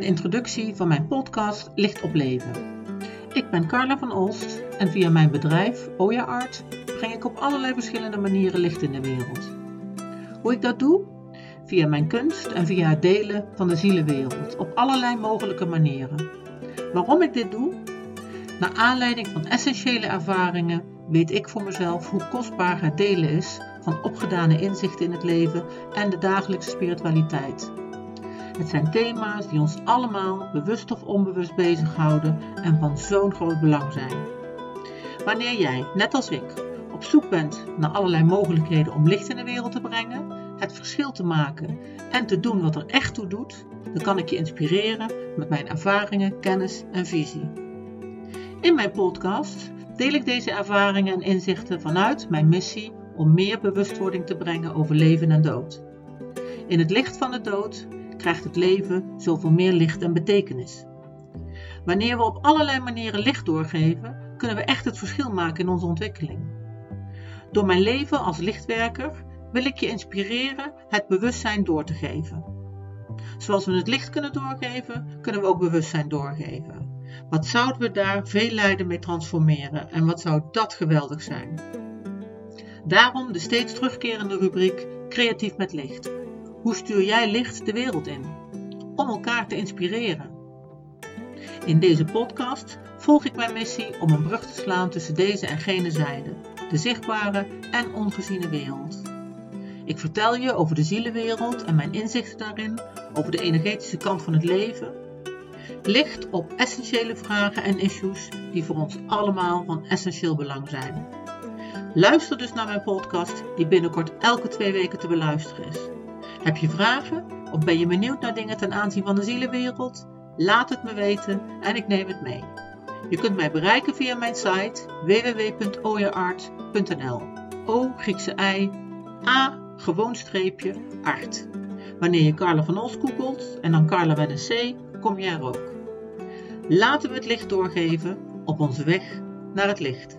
introductie van mijn podcast Licht op Leven. Ik ben Carla van Olst en via mijn bedrijf Oya Art breng ik op allerlei verschillende manieren licht in de wereld. Hoe ik dat doe? Via mijn kunst en via het delen van de zielenwereld op allerlei mogelijke manieren. Waarom ik dit doe? Naar aanleiding van essentiële ervaringen weet ik voor mezelf hoe kostbaar het delen is van opgedane inzichten in het leven en de dagelijkse spiritualiteit. Het zijn thema's die ons allemaal, bewust of onbewust, bezighouden en van zo'n groot belang zijn. Wanneer jij, net als ik, op zoek bent naar allerlei mogelijkheden om licht in de wereld te brengen, het verschil te maken en te doen wat er echt toe doet, dan kan ik je inspireren met mijn ervaringen, kennis en visie. In mijn podcast deel ik deze ervaringen en inzichten vanuit mijn missie om meer bewustwording te brengen over leven en dood. In het licht van de dood krijgt het leven zoveel meer licht en betekenis. Wanneer we op allerlei manieren licht doorgeven, kunnen we echt het verschil maken in onze ontwikkeling. Door mijn leven als lichtwerker wil ik je inspireren het bewustzijn door te geven. Zoals we het licht kunnen doorgeven, kunnen we ook bewustzijn doorgeven. Wat zouden we daar veel lijden mee transformeren en wat zou dat geweldig zijn? Daarom de steeds terugkerende rubriek Creatief met licht. Hoe stuur jij licht de wereld in? Om elkaar te inspireren. In deze podcast volg ik mijn missie om een brug te slaan tussen deze en gene zijde, de zichtbare en ongeziene wereld. Ik vertel je over de zielenwereld en mijn inzichten daarin, over de energetische kant van het leven. Licht op essentiële vragen en issues die voor ons allemaal van essentieel belang zijn. Luister dus naar mijn podcast, die binnenkort elke twee weken te beluisteren is. Heb je vragen of ben je benieuwd naar dingen ten aanzien van de zielenwereld? Laat het me weten en ik neem het mee. Je kunt mij bereiken via mijn site www.oyaart.nl O Griekse ei, A gewoon streepje art. Wanneer je Carla van Os googelt en dan Carla met een C, kom je er ook. Laten we het licht doorgeven op onze weg naar het licht.